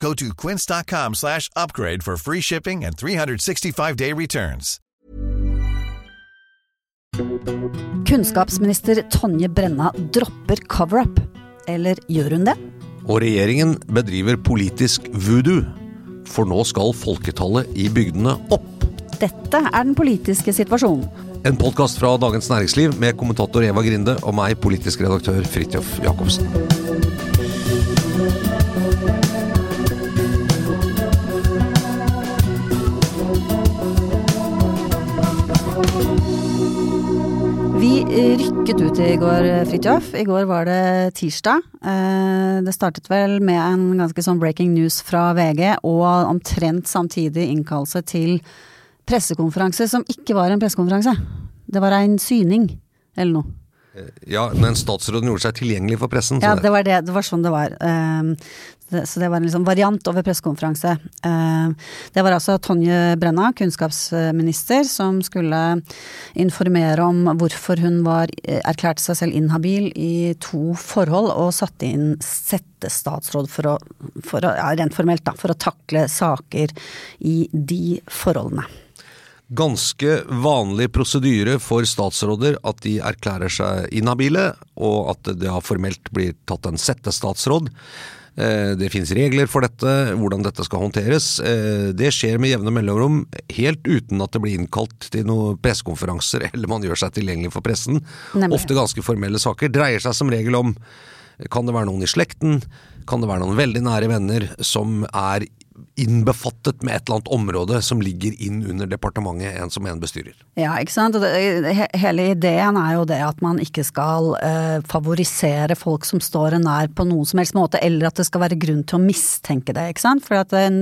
Go to quince.com slash upgrade for free shipping and 365-day returns. Kunnskapsminister Tonje Brenna dropper cover-up. Eller gjør hun det? Og regjeringen bedriver politisk voodoo, for nå skal folketallet i bygdene opp. Dette er den politiske situasjonen. En podkast fra Dagens Næringsliv med kommentator Eva Grinde og meg, politisk redaktør Fridtjof Jacobsen. Vi rykket ut i går, Fridtjof. I går var det tirsdag. Eh, Det startet vel med en ganske sånn breaking news fra VG, og omtrent samtidig innkallelse til pressekonferanse som ikke var en pressekonferanse. Det var en syning, eller noe. Ja, men statsråden gjorde seg tilgjengelig for pressen. Ja, det var, det, det var sånn det var. Så det var en liksom variant over pressekonferanse. Ehm, det var altså Tonje Brenna, kunnskapsminister, som skulle informere om hvorfor hun var, erklært erklærte seg selv inhabil i to forhold, og satte inn settestatsråd for å, for å ja, rent formelt da, for å takle saker i de forholdene. ganske vanlig prosedyre for statsråder at de erklærer seg inhabile, og at det formelt blir tatt en settestatsråd. Eh, Det finnes regler for dette, hvordan dette skal håndteres. Eh, Det skjer med jevne mellomrom, helt uten at det blir innkalt til noen pressekonferanser eller man gjør seg tilgjengelig for pressen. Nemlig. Ofte ganske formelle saker. Dreier seg som regel om kan det være noen i slekten, kan det være noen veldig nære venner som er innbefattet med et eller annet område som ligger inn under departementet en som en bestyrer. Ja, ikke sant. Hele ideen er jo det at man ikke skal eh, favorisere folk som står en nær på noen som helst måte, eller at det skal være grunn til å mistenke det, ikke sant. For at en,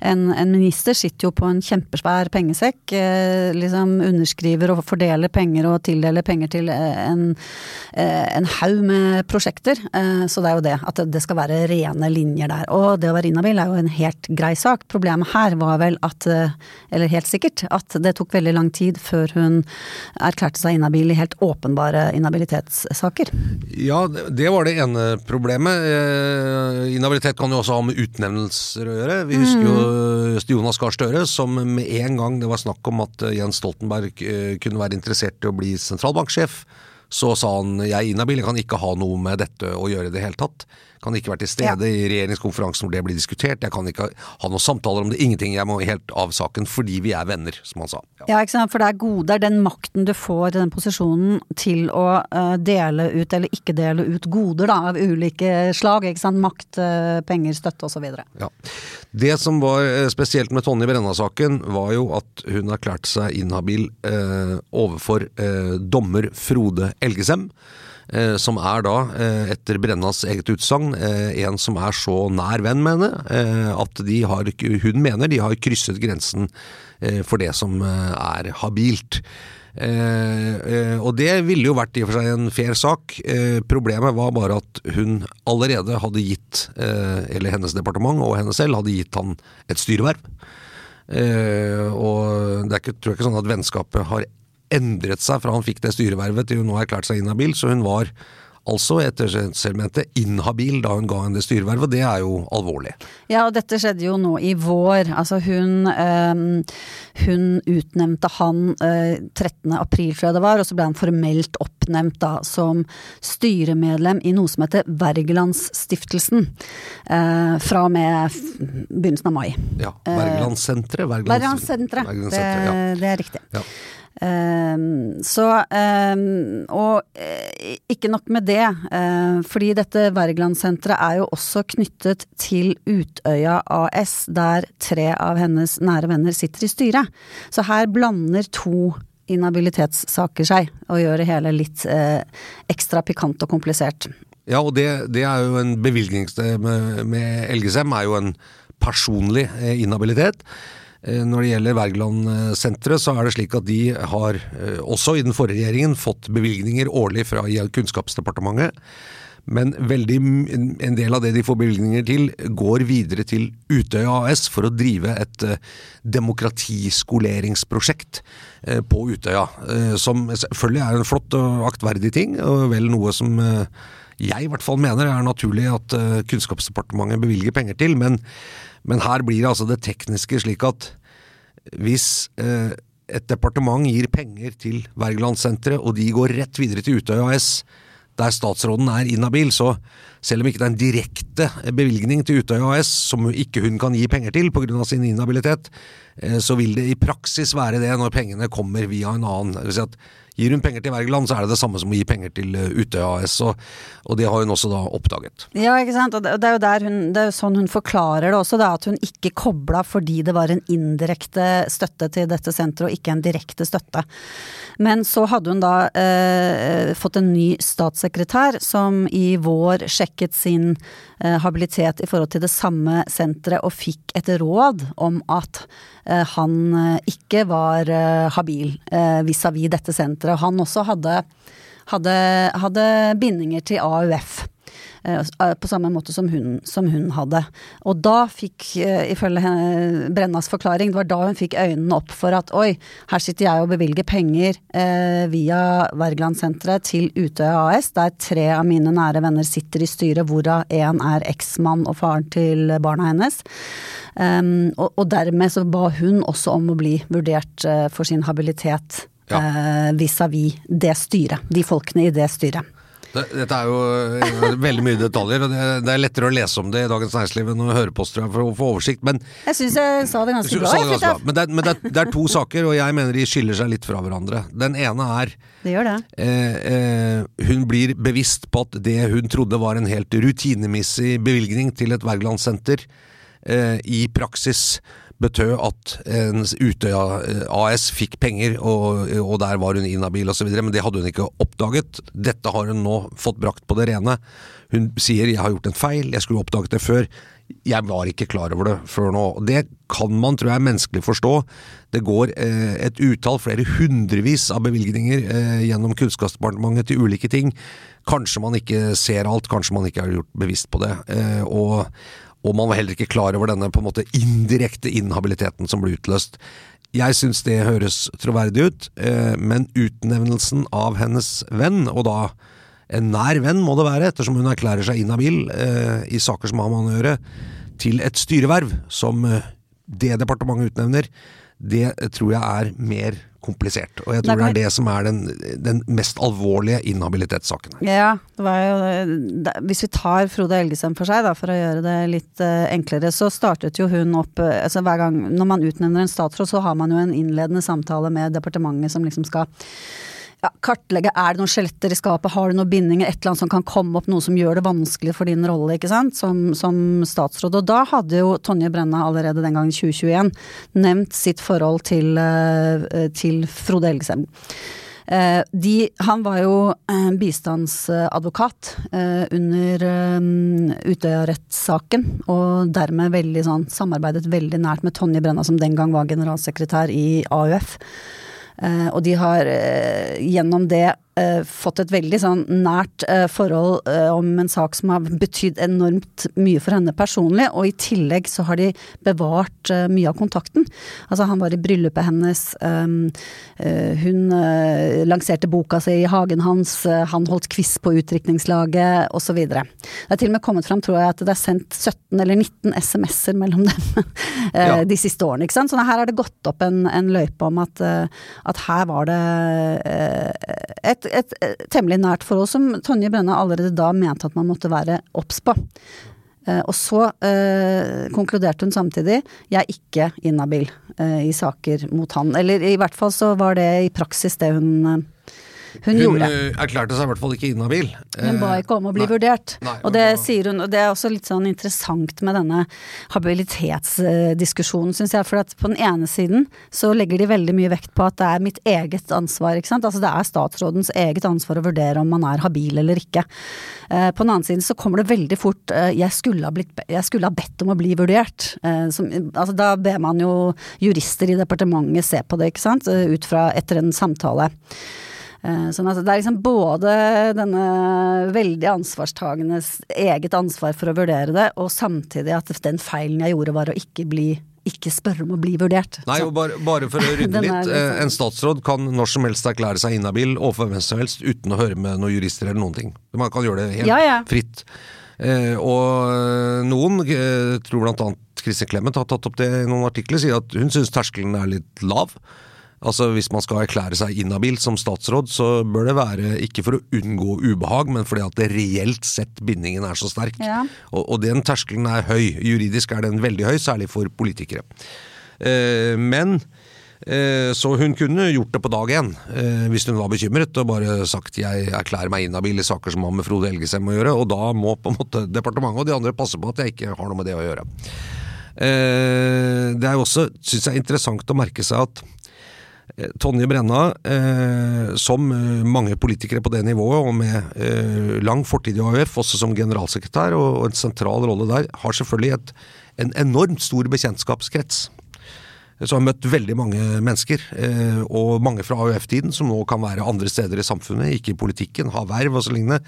en, en minister sitter jo på en kjempesvær pengesekk, eh, liksom underskriver og fordeler penger og tildeler penger til eh, en, en haug med prosjekter. Så det er jo det, at det, det skal være rene linjer der. Og det å være inhabil er jo en helt grei sak. Problemet her var vel at, eh, eller helt sikkert, at det tok veldig lang tid før hun erklærte seg inhabil i helt åpenbare inhabilitetssaker. Ja, det var det ene problemet. Eh, Inhabilitet kan jo også ha med utnevnelser å gjøre. Vi husker jo Jonas Gahr Støre som med en gang det var snakk om at eh, Jens Stoltenberg eh, kunne være interessert i å bli sentralbanksjef, så sa han jeg er inhabil, jeg kan ikke ha noe med dette å gjøre i det hele tatt. Kan ikke være til stede i regjeringskonferansen hvor det blir diskutert. Jeg kan ikke ha noen samtaler om det. Ingenting. Jeg må helt av saken fordi vi er venner, som han sa. Ja. Ja, ikke sant. For det er goder, den makten du får i den posisjonen til å eh, dele ut eller ikke dele ut goder da, av ulike slag. ikke sant. Makt, eh, penger, støtte osv. Ja. Det som var eh, spesielt med Tonje Brenna-saken, var jo at hun erklærte seg inhabil eh, overfor eh, dommer Frode Elgesem. Eh, som er da, eh, etter Brennas eget utsagn, eh, en som er så nær venn med henne at de har, hun mener de har krysset grensen for det som er habilt. Og det ville jo vært i og for seg en fair sak. Problemet var bare at hun allerede hadde gitt, eller hennes departement og henne selv, hadde gitt han et styreverv. Og det er ikke, tror jeg ikke sånn at vennskapet har endret seg fra han fikk det styrevervet til hun nå har erklært seg inhabil, så hun var altså etter selvmente inhabil da hun ga henne det styrevervet. Det er jo alvorlig. Ja, og dette skjedde jo nå i vår. Altså hun, øh, hun utnevnte han øh, 13. april, tror jeg det var, og så ble han formelt oppnevnt da som styremedlem i noe som heter Wergelandsstiftelsen. Øh, fra og med begynnelsen av mai. Ja. Wergelandssenteret. Wergelandssenteret, det, ja. det er riktig. Ja. Um, så um, Og uh, ikke nok med det, uh, fordi dette Wergelandsenteret er jo også knyttet til Utøya AS, der tre av hennes nære venner sitter i styret. Så her blander to inhabilitetssaker seg, og gjør det hele litt uh, ekstra pikant og komplisert. Ja, og det, det er jo en bevilgnings... Med, med LGSM er jo en personlig inhabilitet. Eh, når det gjelder Wergeland-senteret, så er det slik at de har, eh, også i den forrige regjeringen, fått bevilgninger årlig fra Kunnskapsdepartementet. Men veldig, en del av det de får bevilgninger til, går videre til Utøya AS for å drive et uh, demokratiskoleringsprosjekt på Utøya. Som selvfølgelig er en flott og aktverdig ting, og vel noe som jeg i hvert fall mener er naturlig at Kunnskapsdepartementet bevilger penger til. Men men her blir det altså det tekniske slik at hvis eh, et departement gir penger til Wergelandsenteret, og de går rett videre til Utøya AS, der statsråden er inhabil, så selv om ikke det er en direkte bevilgning til Utøya AS, som ikke hun kan gi penger til pga. sin inhabilitet, eh, så vil det i praksis være det når pengene kommer via en annen. Det vil si at Gir hun penger til Wergeland, så er det det samme som å gi penger til eh, Utøya AS, og, og, det har hun også da oppdaget. Ja, ikke sant, og det, er jo der hun, det er jo sånn hun forklarer det også, er at hun ikke kobla fordi det var en indirekte støtte til dette senteret, og ikke en direkte støtte. Men så hadde hun da eh, fått en ny statssekretær som i vår sjekket sin eh, habilitet i forhold til det samme senteret, og fikk et råd om at eh, han eh, ikke var eh, habil vis-à-vis -vis dette senteret. Han også hadde, hadde, hadde bindinger til AUF. Eh, eh, på samme måte som hun, som hun hadde. Og da fikk, ifølge ifølge Brennas forklaring, det var da hun fikk øynene opp for at oi, her sitter jeg og bevilger penger eh, via Wergelandsenteret til Utøya AS, der tre av mine nære venner sitter i styret, hvorav én er eksmann og faren til barna hennes. Um, og, og, dermed så ba hun også om å bli vurdert eh, for sin habilitet vis-à-vis ja. -vis det styret, de folkene i det styret. Dette er jo eh, veldig mye detaljer, og det er lettere å lese om det i Dagens Næringsliv enn å høre på for å få oversikt, men Jeg syns jeg sa det ganske bra. Det ganske bra. Men, det er, men det, er, det, er, to saker, og jeg mener de skiller seg litt fra hverandre. Den ene er det gjør det. Eh, eh, Hun blir bevisst på at det hun trodde var en helt rutinemessig bevilgning til et Wergelandsenter, eh, i praksis betød at en Utøya eh, AS fikk penger, og, og der var hun inhabil osv., men det hadde hun ikke oppdaget. Dette har hun nå fått brakt på det rene. Hun sier 'jeg har gjort en feil, jeg skulle oppdaget det før'. Jeg var ikke klar over det før nå. Det kan man, tror jeg, menneskelig forstå. Det går eh, et utall, flere hundrevis av bevilgninger eh, gjennom Kunnskapsdepartementet til ulike ting. Kanskje man ikke ser alt, kanskje man ikke har gjort bevisst på det. Eh, og og man var heller ikke klar over denne på en måte indirekte inhabiliteten som ble utløst. Jeg syns det høres troverdig ut, eh, men utnevnelsen av hennes venn, og da en nær venn må det være, ettersom hun erklærer seg inhabil eh, i saker som har med han å gjøre, til et styreverv som eh, det departementet utnevner, det tror jeg er mer komplisert. Og jeg tror det er det som er den, den mest alvorlige inhabilitetssaken. Ja, det var jo Hvis vi tar Frode Elgesem for seg, da, for å gjøre det litt uh, enklere, så startet jo hun opp uh, altså hver gang Når man utnevner en statsråd, så har man jo en innledende samtale med departementet som liksom skal ja, kartlegge er det noen skjeletter i skapet, har du noen bindinger, et eller annet som kan komme opp, noe som gjør det vanskelig for din rolle, ikke sant, som, som statsråd. Og da hadde jo Tonje Brenna allerede den gangen, 2021, nevnt sitt forhold til, eh, til Frode Elgesem. Eh, de, han var jo bistandsadvokat eh, under Utøya-rettssaken, og dermed veldig sånn samarbeidet veldig nært med Tonje Brenna, som den gang var generalsekretær i AUF. Uh, og de har uh, gjennom det eh, fått et veldig sånn nært eh, forhold eh, om en sak som har betydd enormt mye for henne personlig, og i tillegg så har de bevart eh, mye av kontakten. Altså han var i bryllupet hennes, um, eh, hun eh, lanserte boka si i hagen hans, han holdt quiz på utdrikningslaget osv. Det er til og med kommet fram, tror jeg, at det er sendt 17 eller 19 SMS-er mellom dem Ja. de siste årene. ikke sant? Så her har det gått opp en, en løype om at, at her var det eh, et, temmelig nært forhold som Tonje Brenna allerede da mente at man måtte være obs på. Eh, Og så eh, konkluderte hun samtidig jeg er ikke inhabil eh, i saker mot han. Eller i hvert fall så var det i praksis det hun, hun, Hun gjorde. eh, erklærte seg i hvert fall ikke inhabil. Hun ba Eh, ikke om å bli nei. vurdert. Nei, og det var... sier hun, og det er også litt sånn interessant med denne habilitetsdiskusjonen, syns jeg. For at på den ene siden så legger de veldig mye vekt på at det er mitt eget ansvar, ikke sant. Altså det er statsrådens eget ansvar å vurdere om man er habil eller ikke. Eh, På den annen side så kommer det veldig fort jeg skulle ha, blitt, jeg skulle ha bedt om å bli vurdert. Som, altså da ber man jo jurister i departementet se på det, ikke sant. Ut fra etter en samtale. Eh, Sånn at det er liksom både denne veldig ansvarstagendes eget ansvar for å vurdere det, og samtidig at den feilen jeg gjorde var å ikke bli ikke spørre om å bli vurdert. Nei, og bare, bare for å rydde litt. eh, En statsråd kan når som helst erklære seg inhabil overfor hvem som helst uten å høre med noen jurister eller noen ting. Man kan gjøre det helt Ja, ja. fritt. Eh, og noen, tror blant annet Kristin Clemet har tatt opp det i noen artikler, sier at hun syns terskelen er litt lav. Altså Hvis man skal erklære seg inhabil som statsråd, så bør det være ikke for å unngå ubehag, men fordi at det reelt sett bindingen er så sterk. Ja. Og, og den terskelen er høy. Juridisk er den veldig høy, særlig for politikere. Eh, men eh, så hun kunne gjort det på dag én, eh, hvis hun var bekymret, og bare sagt jeg erklærer meg inhabil i saker som har med Frode Elgesem å gjøre, og da må på en måte departementet og de andre passe på at jeg ikke har noe med det å gjøre. Eh, det er jo også, syns jeg, interessant å merke seg at Tonje Brenna, eh, som eh, mange politikere på det nivået, og med eh, lang fortid i AUF, også som generalsekretær og, og en sentral rolle der, har selvfølgelig et, en enormt stor bekjentskapskrets. Så har møtt veldig mange mennesker, eh, og mange fra AUF-tiden, som nå kan være andre steder i samfunnet, ikke i politikken, ha verv og så lignende.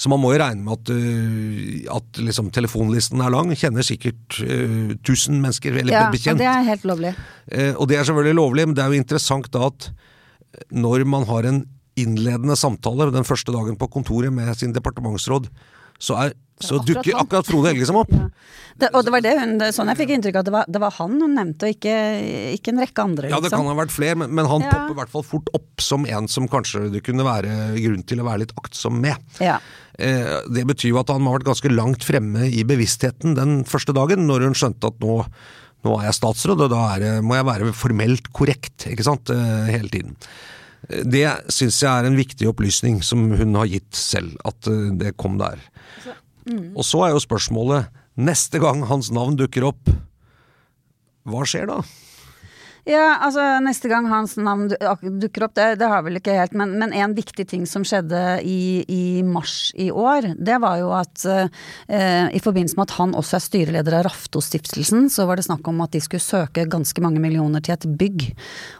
Så man må jo regne med at, eh, at liksom telefonlisten er lang. Kjenner sikkert uh, 1000 mennesker, eller Ja, bekjent. Ja, det er helt lovlig. Eh, og det er selvfølgelig lovlig, men det er jo interessant da at når man har en innledende samtale den første dagen på kontoret med sin departementsråd, så, er, så dukker akkurat Frode Helgesen opp. Ja. Det, og det var det hun, sånn jeg fikk inntrykk av at det var, det var han hun nevnte, og ikke, ikke en rekke andre. Liksom. Ja, det liksom. kan ha vært flere, men, men han Ja. popper i hvert fall fort opp som en som kanskje det kunne være grunn til å være litt aktsom med. Ja. Eh, det betyr jo at han har vært ganske langt fremme i bevisstheten den første dagen, når hun skjønte at nå, nå er jeg statsråd, og da det, må jeg være formelt korrekt, ikke sant, eh, hele tiden. Eh, Det syns jeg er en viktig opplysning som hun har gitt selv, at eh, det kom der. Og så er jo spørsmålet, neste gang hans navn dukker opp, hva skjer da? Ja, altså neste gang hans navn dukker opp, det, det har vel ikke helt, men, men en viktig ting som skjedde i, i mars i år, det var jo at eh, i forbindelse med at han også er styreleder av Raftostiftelsen, så var det snakk om at de skulle søke ganske mange millioner til et bygg.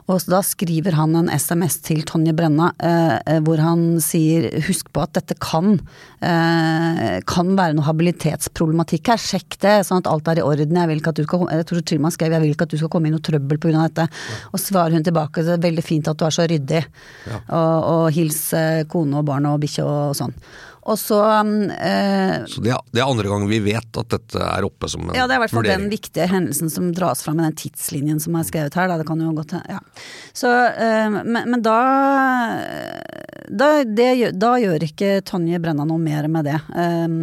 Og da skriver han en SMS til Tonje Brenna eh, eh, hvor han sier husk på at dette kan, eh, kan være noe habilitetsproblematikk her, sjekk det sånn at alt er i orden. Jeg vil ikke at du skal, jeg tror til og med han skrev jeg vil ikke at du skal komme i noe trøbbel pga. dette. Og svarer hun tilbake det er veldig fint at du er så ryddig. Og, og hils eh, kone og barn og bikkje og sånn. Og så eh, Så det, er- det er andre gang vi vet at dette er oppe som en vurdering? Ja, det er i hvert fall den viktige hendelsen som dras fram med den tidslinjen som er skrevet her. Da. Det kan jo godt ja. Så, eh, men, men da, da, det, da gjør ikke Tonje Brenna noe mer med det. Um,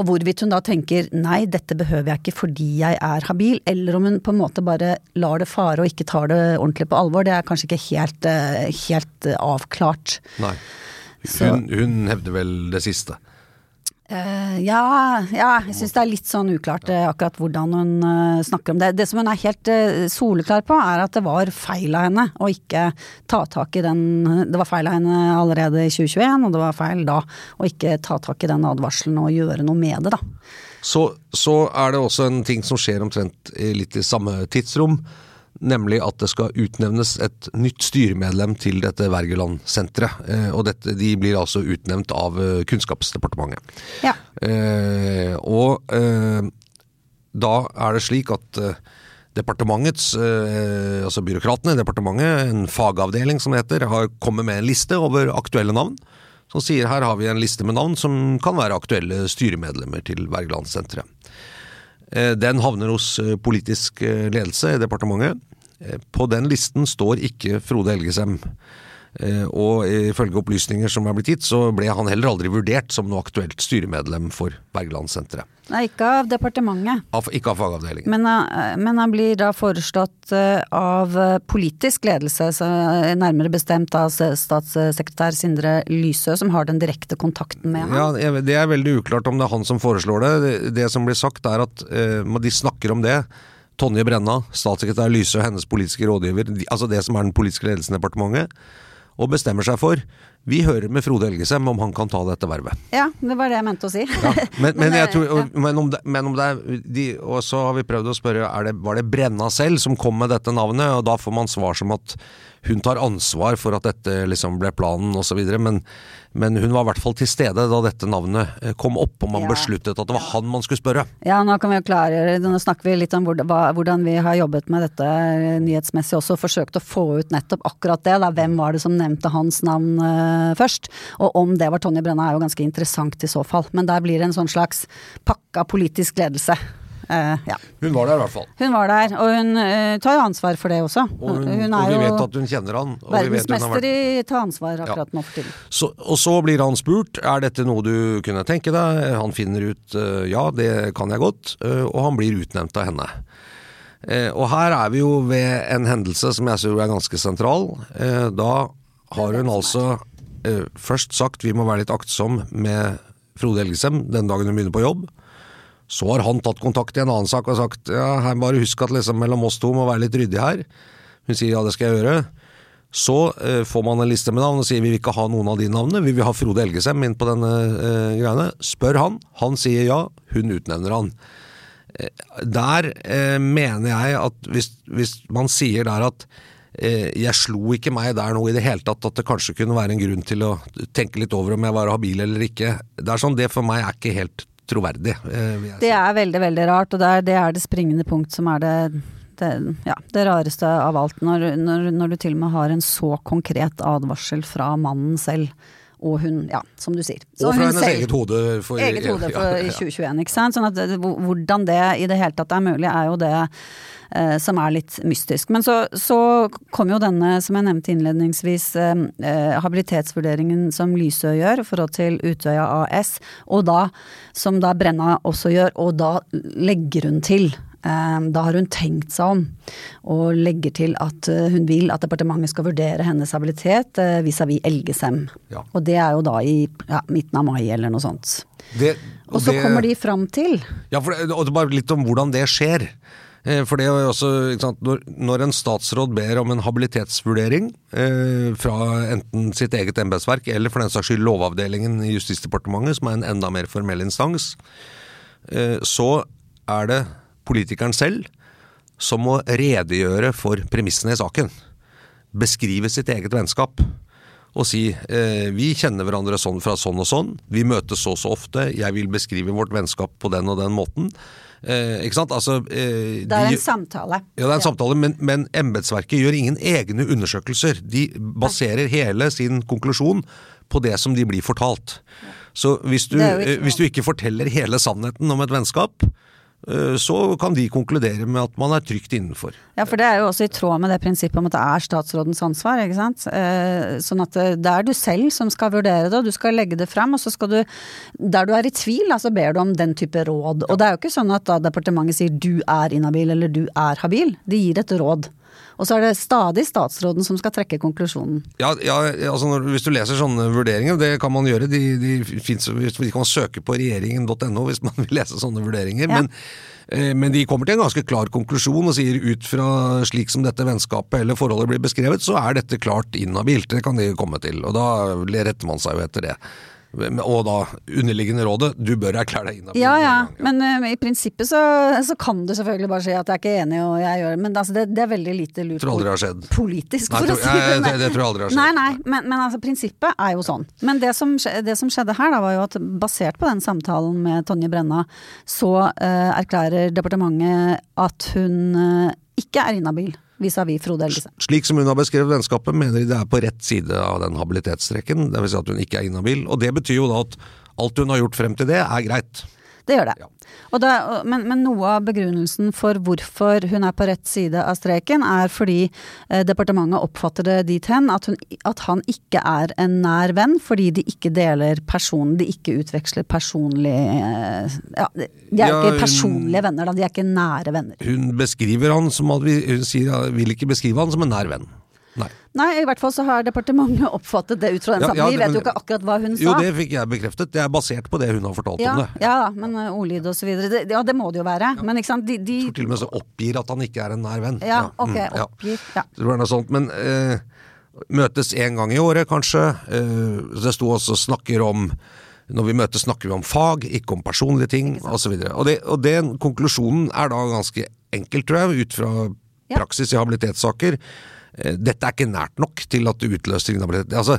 og hvorvidt hun da tenker nei, dette behøver jeg ikke fordi jeg er habil, eller om hun på en måte bare lar det fare og ikke tar det ordentlig på alvor, det er kanskje ikke helt, eh, helt eh, avklart. Nei. Hun, hun hevder vel det siste. Uh, ja, ja, jeg syns det er litt sånn uklart uh, akkurat hvordan hun uh, snakker om det. Det som hun er helt soleklar på, er at det var feil av henne å ikke ta tak i den Det var feil av henne allerede i 2021, og det var feil da å ikke ta tak i den advarselen og gjøre noe med det, da. Så, så er det også en ting som skjer omtrent i litt i samme tidsrom. Nemlig at det skal utnevnes et nytt styremedlem til dette Wergeland-senteret. Eh, og dette, de blir altså utnevnt av eh, Kunnskapsdepartementet. Ja. Eh, og eh, da er det slik at eh, departementets, eh, altså byråkratene i departementet, en fagavdeling som det heter, har kommet med en liste over aktuelle navn. Som sier her har vi en liste med navn som kan være aktuelle styremedlemmer til Wergelandsenteret. Eh, Den havner hos eh, politisk eh, ledelse i departementet. På den listen står ikke Frode Helgesem. Eh, Og ifølge opplysninger som er blitt gitt, så ble han heller aldri vurdert som noe aktuelt styremedlem for Bergelandsenteret. Nei, ikke av departementet. Av- Ikke av fagavdelingen. Men, eh, men han blir da foreslått eh, av politisk ledelse, så nærmere bestemt av statssekretær Sindre Lysø, som har den direkte kontakten med ham. Ja, Det er veldig uklart om det er han som foreslår det. Det, som blir sagt er at de snakker om det. Tonje Brenna, statssekretær Lysø, og hennes politiske rådgiver, altså det som er den politiske ledelsen i departementet, og bestemmer seg for vi hører med Frode Elgesem om han kan ta dette vervet. Ja, det var det jeg mente å si. Men, men, tror, og, men, om det, men om det er de, Og så har vi prøvd å spørre er det, var det Brenna selv som kom med dette navnet, og da får man svar som at hun tar ansvar for at dette liksom ble planen osv. Men, men hun var i hvert fall til stede da dette navnet eh, kom opp, og man Ja. besluttet at det var han man skulle spørre. Ja, nå kan vi jo klargjøre. Nå snakker vi litt om hvordan, vi har jobbet med dette eh, nyhetsmessig også, og forsøkt å få ut nettopp akkurat det. Da. Hvem var det som nevnte hans navn eh, først? Og om det var Tonje Brenna er jo ganske interessant i så fall. Men der blir det en sånn slags pakka politisk ledelse. Eh, ja. Hun var der i hvert fall. Hun var der, og hun uh, tar jo ansvar for det også. Og, hun, hun og vi vet at hun kjenner han. Og vi vet hun verdensmester i ta ansvar akkurat nå for tiden. Så, og så blir han spurt er dette noe du kunne tenke deg. Han finner ut uh, ja, det kan jeg godt, og han blir utnevnt av henne. Og her er vi jo ved en hendelse som jeg tror er ganske sentral. Da har hun altså først sagt vi må være litt aktsom med Frode Elgesem den dagen hun begynner på jobb. Så har han tatt kontakt i en annen sak og sagt ja, her bare husk at liksom mellom oss to må være litt ryddig her. Hun sier ja, det skal jeg gjøre. Så eh, får man en liste med navn og sier vi vil ikke ha noen av de navnene, vi vil ha Frode Elgesem inn på denne eh, greiene. Spør han, han sier ja, hun utnevner han. Eh, der eh, mener jeg at hvis, hvis man sier der at eh, jeg slo ikke meg der nå i det hele tatt, at det kanskje kunne være en grunn til å tenke litt over om jeg var habil eller ikke. Det er sånn, det for meg er ikke helt troverdig. eh. Det er veldig, veldig rart, og det er det, er det springende punkt som er det, det, ja, det rareste av alt. Når, når, når du til og med har en så konkret advarsel fra mannen selv, og hun, ja, som du sier. Så Og fra hennes eget hode. For, eget hode for, ja, i ja. 2021, ikke sant. Sånn at hvordan det i det hele tatt er mulig, er jo det eh, som er litt mystisk. Men så, så kom jo denne, som jeg nevnte innledningsvis, eh, eh, habilitetsvurderingen som Lysø gjør i forhold til Utøya AS, og da, som da Brenna også gjør, og da legger hun til da har hun tenkt seg om, og legger til at eh, hun vil at departementet skal vurdere hennes habilitet eh, vis-à-vis Elgesem. Ja. Og det er jo da i ja, midten av mai eller noe sånt. Det, Og så det- kommer de fram til Ja, for det, og det bare litt om hvordan det skjer. Eh, For det er jo også, sant, når, når en statsråd ber om en habilitetsvurdering eh, fra enten sitt eget embetsverk eller for den saks skyld Lovavdelingen i Justisdepartementet, som er en enda mer formell instans, eh, så er det politikeren selv som må redegjøre for premissene i saken. Beskrive sitt eget vennskap. Og si eh, vi kjenner hverandre sånn fra sånn og sånn, vi møtes så og så ofte, jeg vil beskrive vårt vennskap på den og den måten. Eh, ikke sant? Altså, eh, Det er de- en samtale. ja, det er en samtale, men, men embetsverket gjør ingen egne undersøkelser. De baserer hele sin konklusjon på det som de blir fortalt. Så hvis du, ikke eh, hvis du ikke forteller hele sannheten om et vennskap, så kan de konkludere med at man er trygt innenfor. Ja, for det er jo også i tråd med det prinsippet om at det er statsrådens ansvar, ikke sant. Eh, sånn at det det er du selv som skal vurdere det, og du skal legge det frem, og så skal du Der du er i tvil, så ber du om den type råd. Og det er jo ikke sånn at da departementet sier du er inhabil eller du er habil, de gir et råd. Og så er det stadig statsråden som skal trekke konklusjonen. Ja, ja altså når, Hvis du leser sånne vurderinger, det kan man gjøre. De, de, finnes, de kan søke på regjeringen.no hvis man vil lese sånne vurderinger. Ja. Men, eh, men de kommer til en ganske klar konklusjon og sier ut fra slik som dette vennskapet eller forholdet blir beskrevet, så er dette klart inhabilt. Det kan de komme til. Og da retter man seg jo etter det. Og da underliggende rådet, du bør erklære deg innafor. Ja ja, men uh, i prinsippet så, så kan du selvfølgelig bare si at jeg er ikke enig og jeg gjør men altså, det, det er veldig lite lurt Tror aldri har skjedd. politisk, Nei, for å si det. det- det tror jeg aldri har skjedd. Nei, nei, men, men altså prinsippet er jo sånn. Men det som, det som skjedde her da, var jo at basert på den samtalen med Tonje Brenna, så uh, erklærer departementet at hun uh, ikke er inhabil vis-à-vis Frode Elgesen. Slik som hun har beskrevet vennskapet, mener de det er på rett side av den habilitetsstreken. Dvs. Si at hun ikke er inhabil. Og det betyr jo da at alt hun har gjort frem til det, er greit. Det gjør det. Ja. Da, men, men noe av begrunnelsen for hvorfor hun er på rett side av streken, er fordi eh, departementet oppfatter det dit hen at, hun, at han ikke er en nær venn, fordi de ikke deler person, de ikke utveksler personlig eh, Ja, de er Ja, ikke hun- personlige venner, da, de er ikke nære venner. Hun beskriver han som at vi, Hun sier vil ikke beskrive han som en nær venn. Nei. Nei, i hvert fall så har departementet oppfattet det ut fra den Ja, samtalen. ja, Vi vet jo ikke akkurat hva hun sa. Jo, det fikk jeg bekreftet. Det er basert på det hun har fortalt ja, om det. ja da, men eh, ordlyd og så videre. Det, ja, det må det jo være. Men ikke sant, de, de Jeg tror til og med så oppgir at han ikke er en nær venn. Ja, ok, mm, ja. oppgir. Ja. Det var noe sånt, men eh, møtes én gang i året, kanskje. Eh, det sto også snakker om når vi møtes, snakker vi om fag, ikke om personlige ting osv. Og, og, det, og den konklusjonen er da ganske enkel, tror jeg, ut fra Ja. praksis i habilitetssaker. Eh, Dette er ikke nært nok til at det utløser inhabilitet. Altså,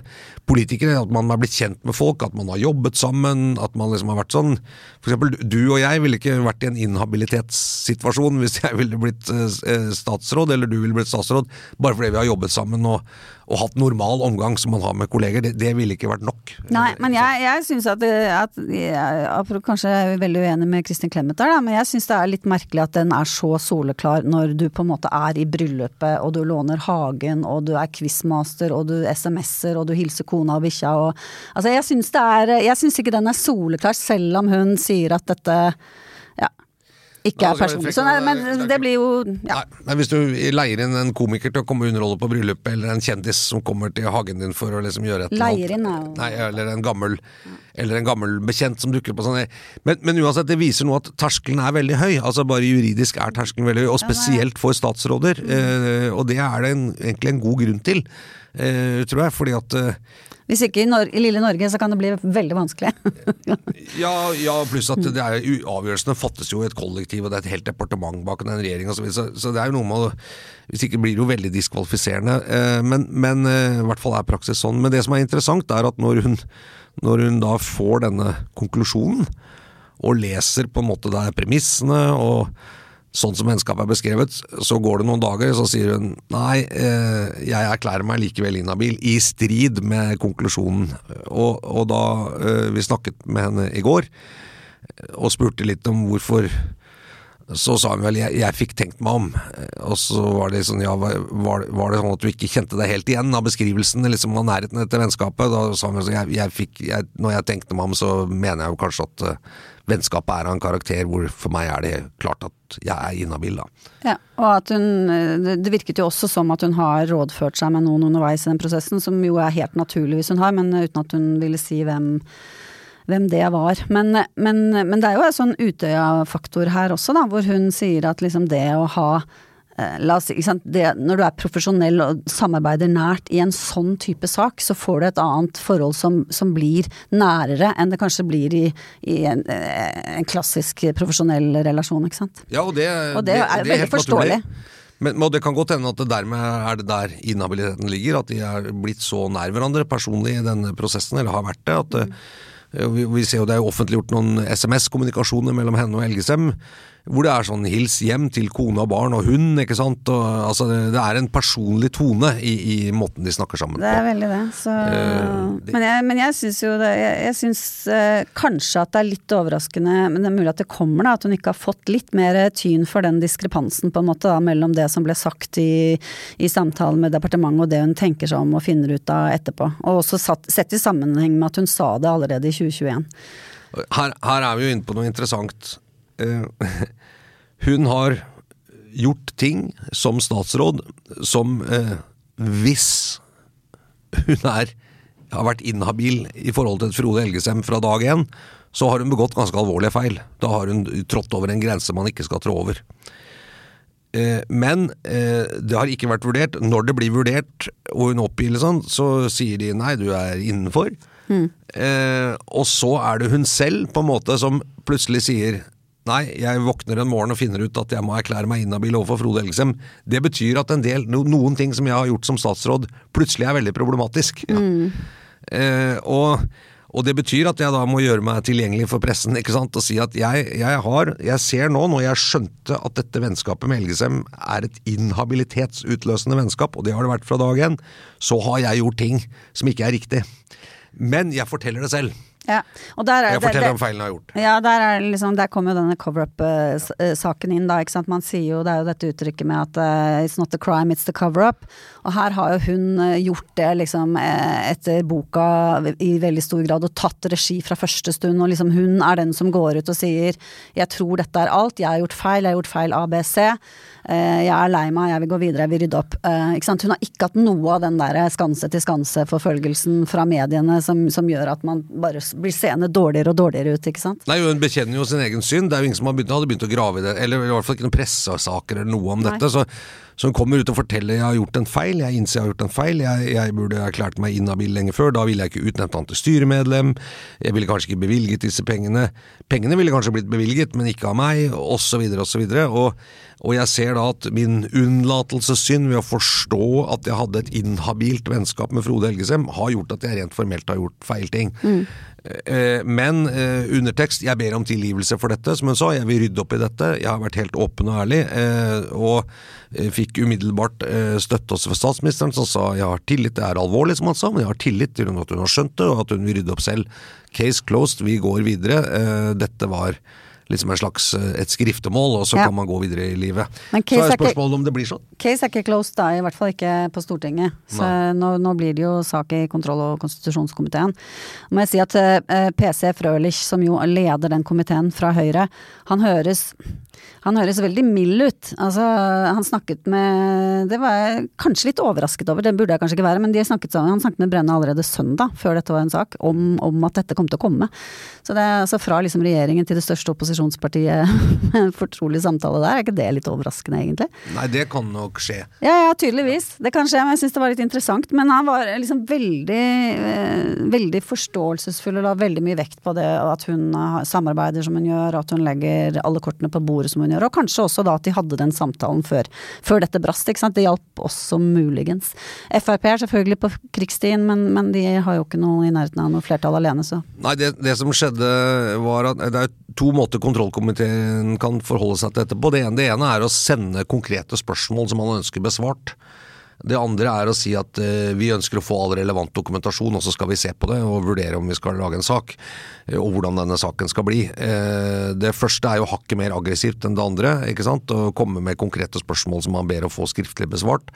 politikere, at man er blitt kjent med folk, at man har jobbet sammen, at man liksom har vært sånn For eksempel, du og jeg ville ikke vært i en inhabilitetssituasjon hvis jeg ville blitt eh, statsråd, eller du ville blitt statsråd, bare fordi vi har jobbet sammen og, og hatt normal omgang som man har med kolleger. Det, det ville ikke vært nok. Nei, men jeg, jeg syns at, at jeg, Kanskje jeg er veldig uenig med Kristin Clemet der, da, men jeg syns det er litt merkelig at den er så soleklar når du på en måte er i bryllupet, og du låner hagen, og du er quizmaster, og du SMS-er, og du hilser kona og bikkja og Altså, jeg syns ikke den er soleklar, selv om hun sier at dette ikke er personlig. Så nei, men det blir jo ja. Nei, men Hvis du leier inn en komiker til å komme og underholde på bryllupet, eller en kjendis som kommer til hagen din for å liksom gjøre et Leier inn er Nei, eller en gammel eller en gammel bekjent som dukker på sånn men, men uansett, det viser noe at terskelen er veldig høy. Altså Bare juridisk er terskelen veldig høy, og spesielt for statsråder. Eh, og det er det en, egentlig en god grunn til, tror jeg. Fordi at eh, Hvis ikke i, Nor i lille Norge, så kan det bli veldig vanskelig. Ja, ja pluss at det er, avgjørelsene fattes jo i et kollektiv, og det er et helt departement bak den regjeringen osv. Så, så det er jo noe med å Hvis ikke blir det jo veldig diskvalifiserende. Eh, men, men eh, i hvert fall er praksis sånn. Men det som er interessant, er at når hun, når hun da får denne konklusjonen, og leser på en måte der premissene og sånn som vennskapet er beskrevet, så går det noen dager, så sier hun nei, eh, jeg erklærer meg likevel inhabil, i strid med konklusjonen. Og, og da eh, vi snakket med henne i går, og spurte litt om hvorfor så sa hun vel jeg, jeg fikk tenkt meg om, og så var det sånn ja, var, var det sånn at du ikke kjente deg helt igjen av beskrivelsen liksom av nærheten etter vennskapet? Da sa hun sånn jeg, jeg fikk, jeg, når jeg tenkte meg om så mener jeg jo kanskje at uh, vennskapet er av en karakter hvor for meg er det klart at jeg er inhabil da. Ja, og at hun det- virket jo også som at hun har rådført seg med noen underveis i den prosessen, som jo er helt naturlig hvis hun har, men uten at hun ville si hvem, hvem det var. Men, men, men det er jo en sånn Utøya-faktor her også, da, hvor hun sier at liksom det å ha La oss si, ikke sant? Det, når du er profesjonell og samarbeider nært i en sånn type sak, så får du et annet forhold som, som blir nærere enn det kanskje blir i, i en, eh, en klassisk profesjonell relasjon, ikke sant. Ja, og det, Og det er veldig forståelig. naturlig. Men, det kan godt hende at det dermed er det der inhabiliteten ligger, at de er blitt så nær hverandre personlig i denne prosessen, eller har vært det. at mm. vi, vi ser jo det er jo offentliggjort noen SMS-kommunikasjoner mellom henne og Elgesem, hvor det er sånn hils hjem til kone og barn og hund, ikke sant. Og, altså, det, er en personlig tone i, i måten de snakker sammen på. Det er veldig det. Så, det- men jeg, men jeg syns jo det Jeg, jeg syns uh, kanskje at det er litt overraskende, men det er mulig at det kommer, da. At hun ikke har fått litt mer tyn for den diskrepansen på en måte da, mellom det som ble sagt i, i samtalen med departementet og det hun tenker seg om og finner ut av etterpå. Og også satt, sett i sammenheng med at hun sa det allerede i 2021. Her, her er vi jo inne på noe interessant. Eh, hun har gjort ting som statsråd som eh, hvis hun er, har vært inhabil i forhold til Frode Elgesem fra dag én, så har hun begått ganske alvorlige feil. Da har hun trådt over en grense man ikke skal trå over. Eh, Men det har ikke vært vurdert. Når det blir vurdert og hun oppgir sånn, så sier de nei, du er innenfor. Eh, og så er det hun selv på en måte som plutselig sier Nei, jeg våkner en morgen og finner ut at jeg må erklære meg inhabil overfor Frode Elgesem. Det betyr at en del, noen ting som jeg har gjort som statsråd, plutselig er veldig problematisk. Ja. Eh, og, og, det betyr at jeg da må gjøre meg tilgjengelig for pressen ikke sant? og si at jeg, jeg har Jeg ser nå, når jeg skjønte at dette vennskapet med Elgesem er et inhabilitetsutløsende vennskap, og det har det vært fra dag én, så har jeg gjort ting som ikke er riktig. Men jeg forteller det selv. Ja, er, jeg forteller det, om feilene jeg har gjort. Ja, der, er liksom, der kommer jo denne cover-up-saken inn, da. ikke sant? Man sier jo, Det er jo dette uttrykket med at uh, 'it's not the crime, it's the cover-up'. Og her har jo hun gjort det liksom etter boka i veldig stor grad, og tatt regi fra første stund. Og liksom hun er den som går ut og sier 'jeg tror dette er alt, jeg har gjort feil, jeg har gjort feil ABC'. Jeg er lei meg, jeg vil gå videre, jeg vil rydde opp. ikke sant? Hun har ikke hatt noe av den der skanse til skanse-forfølgelsen fra mediene som, som gjør at man bare blir seende dårligere og dårligere ut, ikke sant? Nei, hun bekjenner jo sin egen synd. Det er jo ingen som begynt, hadde begynt å grave i det, eller i hvert fall ikke noen pressesaker eller noe om Nei. dette. så hun kommer ut og forteller jeg har gjort en feil, jeg innser jeg har gjort en feil, jeg, jeg burde erklært meg inhabil lenge før, da ville jeg ikke utnevnt han til styremedlem, jeg ville kanskje ikke bevilget disse pengene, pengene ville kanskje blitt bevilget, men ikke av meg, osv., osv. Og, og jeg ser da at min unnlatelsessynd ved å forstå at jeg hadde et inhabilt vennskap med Frode Helgesem, har gjort at jeg rent formelt har gjort feil ting. Mm. Eh, men eh, undertekst jeg ber om tilgivelse for dette, som hun sa. Jeg vil rydde opp i dette. Jeg har vært helt åpen og ærlig. Eh, og fikk umiddelbart støtte også fra statsministeren, som sa jeg har tillit, det er alvorlig, som han sa, men jeg har tillit til at hun har skjønt det, og at hun vil rydde opp selv. Case closed, vi går videre. Dette var liksom en slags eh, et skriftemål, og så ja. kan man gå videre i livet. så er spørsmålet om det blir sånn. Case er ikke closed da, i hvert fall ikke på Stortinget. Så nå, nå, blir det jo sak i kontroll- og konstitusjonskomiteen. Må jeg si at uh, eh, PC Frølich, som jo leder den komiteen fra Høyre, han høres han høres veldig mild ut. Altså, han snakket med Det var jeg kanskje litt overrasket over, det burde jeg kanskje ikke være, men snakket, han snakket med Brenna allerede søndag, før dette var en sak, om, om at dette kom til å komme. Så det er altså fra liksom regjeringen til det største opposisjonspartiet en fortrolig samtale der, er ikke det litt overraskende egentlig? Nei, det kan nok skje. Ja, ja, tydeligvis. Det kan skje, men jeg syns det var litt interessant. Men han var liksom veldig, eh, veldig forståelsesfull og la veldig mye vekt på det at hun samarbeider som hun gjør, at hun legger alle kortene på bordet som hun gjør. Og kanskje også da at de hadde den samtalen før, før dette brast. ikke sant? Det hjalp også muligens. Frp er selvfølgelig på krigsstien, men, men, de har jo ikke noe i nærheten av noe flertall alene, så. Nei, det, det som skjedde var at det er to måter kontrollkomiteen kan forholde seg til dette på. Det ene, det ene er å sende konkrete spørsmål som man ønsker besvart. Det andre er å si at uh, vi ønsker å få all relevant dokumentasjon, og så skal vi se på det og vurdere om vi skal lage en sak, uh, og hvordan denne saken skal bli. Uh, det første er jo hakket mer aggressivt enn det andre, ikke sant. Å komme med konkrete spørsmål som man ber å få skriftlig besvart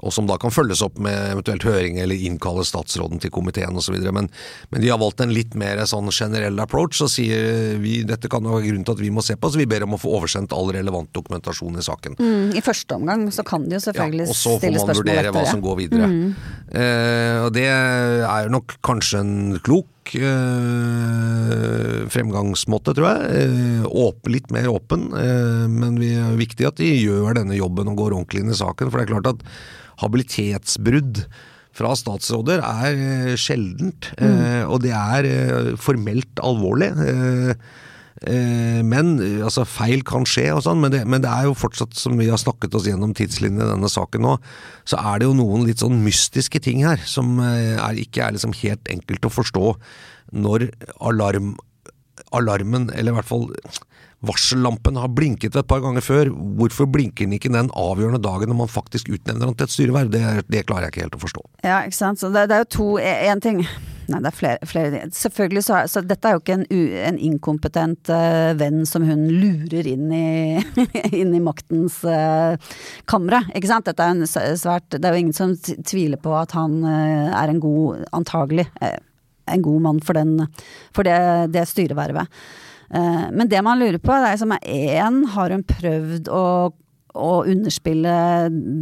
og som da kan følges opp med eventuelt høring eller innkalle statsråden til komiteen osv. Men, men de har valgt en litt mer sånn generell approach og sier vi dette kan være grunnen til at vi må se på, så vi ber om å få oversendt all relevant dokumentasjon i saken. Mm, I første omgang så kan de jo selvfølgelig ja, stille spørsmål etter det. Og så får man vurdere hva som går videre. Mm. Eh, og det er nok kanskje en klok eh, fremgangsmåte, tror jeg. Eh, litt mer åpen, eh, men det er viktig at de gjør denne jobben og går ordentlig inn i saken. For det er klart at habilitetsbrudd fra statsråder er eh, sjeldent, mm. Og det er eh, formelt alvorlig. Men altså, feil kan skje, og sånn, men, men, det er jo fortsatt, som vi har snakket oss gjennom tidslinjen i denne saken nå, så er det jo noen litt sånn mystiske ting her som er, ikke er liksom helt enkelt å forstå når alarm, alarmen, eller i hvert fall Varsellampen har blinket et par ganger før. Hvorfor blinker den ikke den avgjørende dagen når man faktisk utnevner han til et styreverv? Det, det, klarer jeg ikke helt å forstå. Ja, ikke sant. Så det, det er jo to Én ting Nei, det er flere, flere Selvfølgelig så, så dette er jo ikke en, en inkompetent uh, venn som hun lurer inn i, inn i maktens uh, kamre, ikke sant. Dette er en svært Det er jo ingen som tviler på at han uh, er en god, antagelig, en god mann for, den, for det, det styrevervet. Eh, men det man lurer på, det er som én, har hun prøvd å å underspille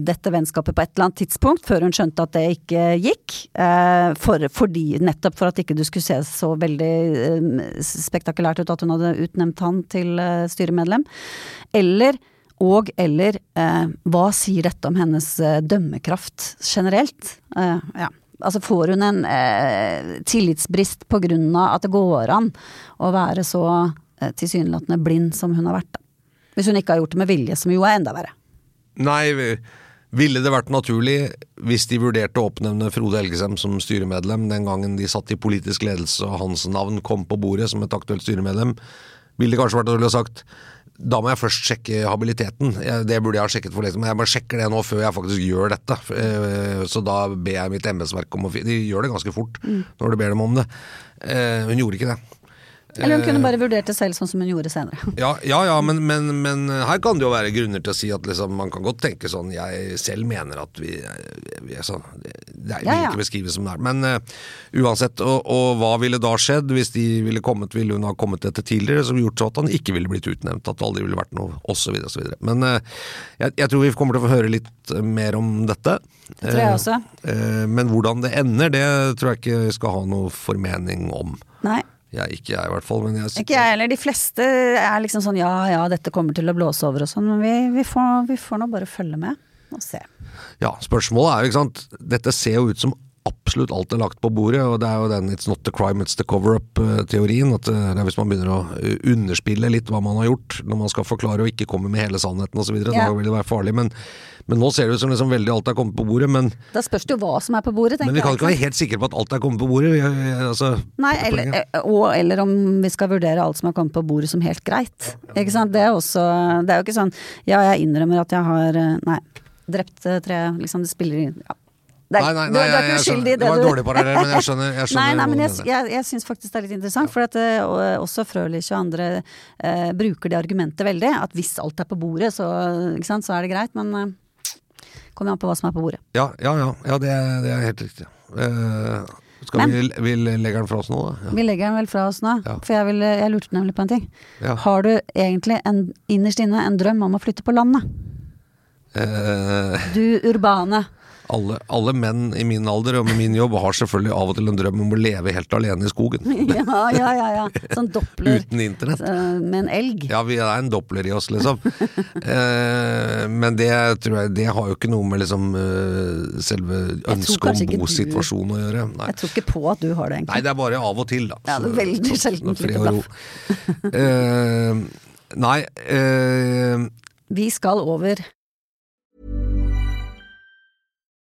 dette vennskapet på et eller annet tidspunkt, før hun skjønte at det ikke gikk. Eh, for, fordi, nettopp for at ikke du skulle se så veldig eh, spektakulært ut at hun hadde utnevnt han til styremedlem. Eller og eller hva sier dette om hennes dømmekraft generelt? ja. Altså får hun en eh, tillitsbrist på grunn av at det går an å være så eh, tilsynelatende blind som hun har vært, da. Hvis hun ikke har gjort det med vilje, som jo er enda verre. Nei, ville det vært naturlig hvis de vurderte å oppnevne Frode Elgesem som styremedlem den gangen de satt i politisk ledelse og hans navn kom på bordet som et aktuelt styremedlem? Ville det kanskje vært naturlig å sagt da må jeg først sjekke habiliteten. Det burde jeg ha sjekket for lenge men jeg bare sjekker det nå før jeg faktisk gjør dette. Eh, så da ber jeg mitt embetsverk om å De gjør det ganske fort mm. når du ber dem om det. Eh, hun gjorde ikke det. Eller hun kunne bare vurdert det selv, sånn som hun gjorde senere. Ja, ja, ja men, men, men, her kan det jo være grunner til å si at liksom, man kan godt tenke sånn Jeg selv mener at vi, vi er sånn Det, er, vil ikke beskrives som det er. Men uh, uansett, og, og, hva ville da skjedd hvis de ville kommet, ville hun ha kommet etter tidligere, som gjort så at han ikke ville blitt utnevnt, at det aldri ville vært noe, osv. osv. Men uh, jeg, jeg, tror vi kommer til å få høre litt mer om dette. Det tror jeg også. Uh, men hvordan det ender, det tror jeg ikke vi skal ha noe formening om. Nei. Jeg, ikke jeg, i hvert fall. Men jeg, ikke jeg heller. De fleste er liksom sånn ja ja, dette kommer til å blåse over og sånn, men vi, vi, får, vi får nå bare følge med og se. Ja, spørsmålet er jo, ikke sant. Dette ser jo ut som absolutt alt er lagt på bordet, og det er jo den 'it's not the crime, it's the cover-up'-teorien. At eh, det er hvis man begynner å eh, underspille litt hva man har gjort, når man skal forklare og ikke komme med hele sannheten osv., ja. da vil det være farlig. Men, men, nå ser det ut som liksom veldig alt er kommet på bordet, men Da spørs det jo hva som er på bordet, tenker jeg. Men vi kan ikke være helt sikre på at alt er kommet på bordet. Altså, Nei, eller, eh, og, eller om vi skal vurdere alt som er kommet på bordet som helt greit. Ikke sant. Det er også Det er jo ikke sånn ja, jeg innrømmer at jeg har Nei drept tre, liksom det spiller ja, er, nei, nei, nei, du, er ikke uskyldig i det, det var en dårlig parallell, men jeg skjønner. Jeg skjønner nei, nei, men jeg, jeg, jeg syns faktisk det er litt interessant, for at uh, også Frølich og andre uh, bruker det argumentet veldig. At hvis alt er på bordet, så, sant, så er det greit. Men uh, kommer an på hva som er på bordet. Ja, ja, ja. ja det, er, det, er, helt riktig. skal men, vi, vi legger den fra oss nå, da? Ja. Vi legger den vel fra oss nå. Ja. For jeg, vil, jeg, lurte nemlig på en ting. Har du egentlig en, innerst inne en drøm om å flytte på landet? du urbane alle, alle, menn i min alder og med min jobb har selvfølgelig av og til en drøm om å leve helt alene i skogen. ja, ja, ja, ja. Sånn doppler. Uten internett. med en elg. Ja, vi er en doppler i oss, liksom. eh, men det tror jeg Det har jo ikke noe med liksom uh, selve ønsket om bosituasjonen å gjøre. Nei. Jeg tror ikke på at du har det, egentlig. Nei, det er bare av og til, da. Ja, det er veldig sjelden fred og ro. eh, nei eh, Vi skal over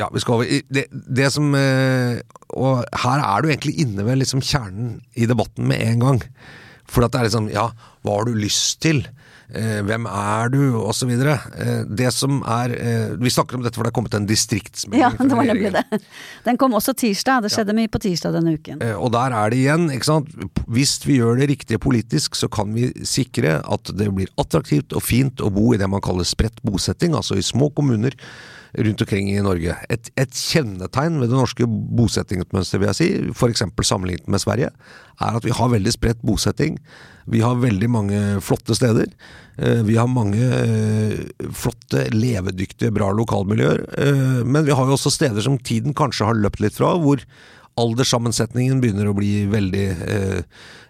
Ja, vi skal over. Det, det som eh, Og her er du egentlig inne ved liksom kjernen i debatten med en gang. For at det er liksom Ja, hva har du lyst til? Eh, hvem er du? Og så videre. Eh, det som er Vi snakker om dette for det er kommet en distriktsmelding. Ja, det var nemlig det. Den kom også tirsdag. Det skjedde ja. mye på tirsdag denne uken. Og der er det igjen, ikke sant. Hvis vi gjør det riktige politisk, så kan vi sikre at det blir attraktivt og fint å bo i det man kaller spredt bosetting, altså i små kommuner rundt omkring i Norge. Et, et kjennetegn ved det norske bosettingsmønsteret, vil jeg si, f.eks. sammenlignet med Sverige, er at vi har veldig spredt bosetting. Vi har veldig mange flotte steder. Eh, vi har mange eh, flotte, levedyktige, bra lokalmiljøer. Eh, men vi har jo også steder som tiden kanskje har løpt litt fra, hvor alderssammensetningen begynner å bli veldig eh,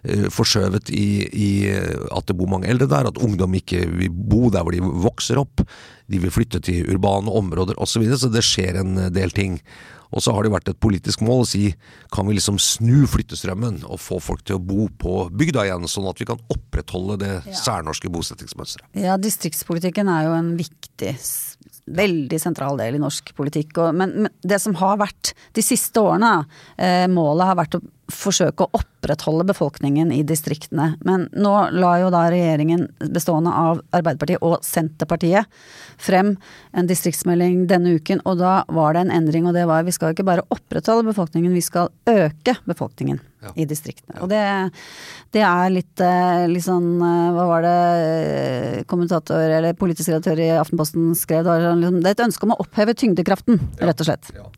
eh, forskjøvet i, i at det bor mange eldre der, at ungdom ikke vil bo der hvor de vokser opp. De vil flytte til urbane områder osv. Så, videre, så det skjer en del ting. Og så har det vært et politisk mål å si kan vi liksom snu flyttestrømmen og få folk til å bo på bygda igjen, sånn at vi kan opprettholde det særnorske bosettingsmønsteret. Ja, distriktspolitikken er jo en viktig veldig sentral del i norsk politikk. Og, men, men, det som har vært de siste årene, eh, målet har vært å forsøke å opprettholde befolkningen i distriktene. Men nå la jo da regjeringen bestående av Arbeiderpartiet og Senterpartiet frem en distriktsmelding denne uken, og da var det en endring, og det var vi skal ikke bare opprettholde befolkningen, vi skal øke befolkningen ja. i distriktene. Og det, det er litt, eh, litt sånn eh, Hva var det eh, kommentator eller politisk redaktør i Aftenposten skrev? Det, liksom, det er et ønske om å oppheve tyngdekraften, rett og slett. Ja.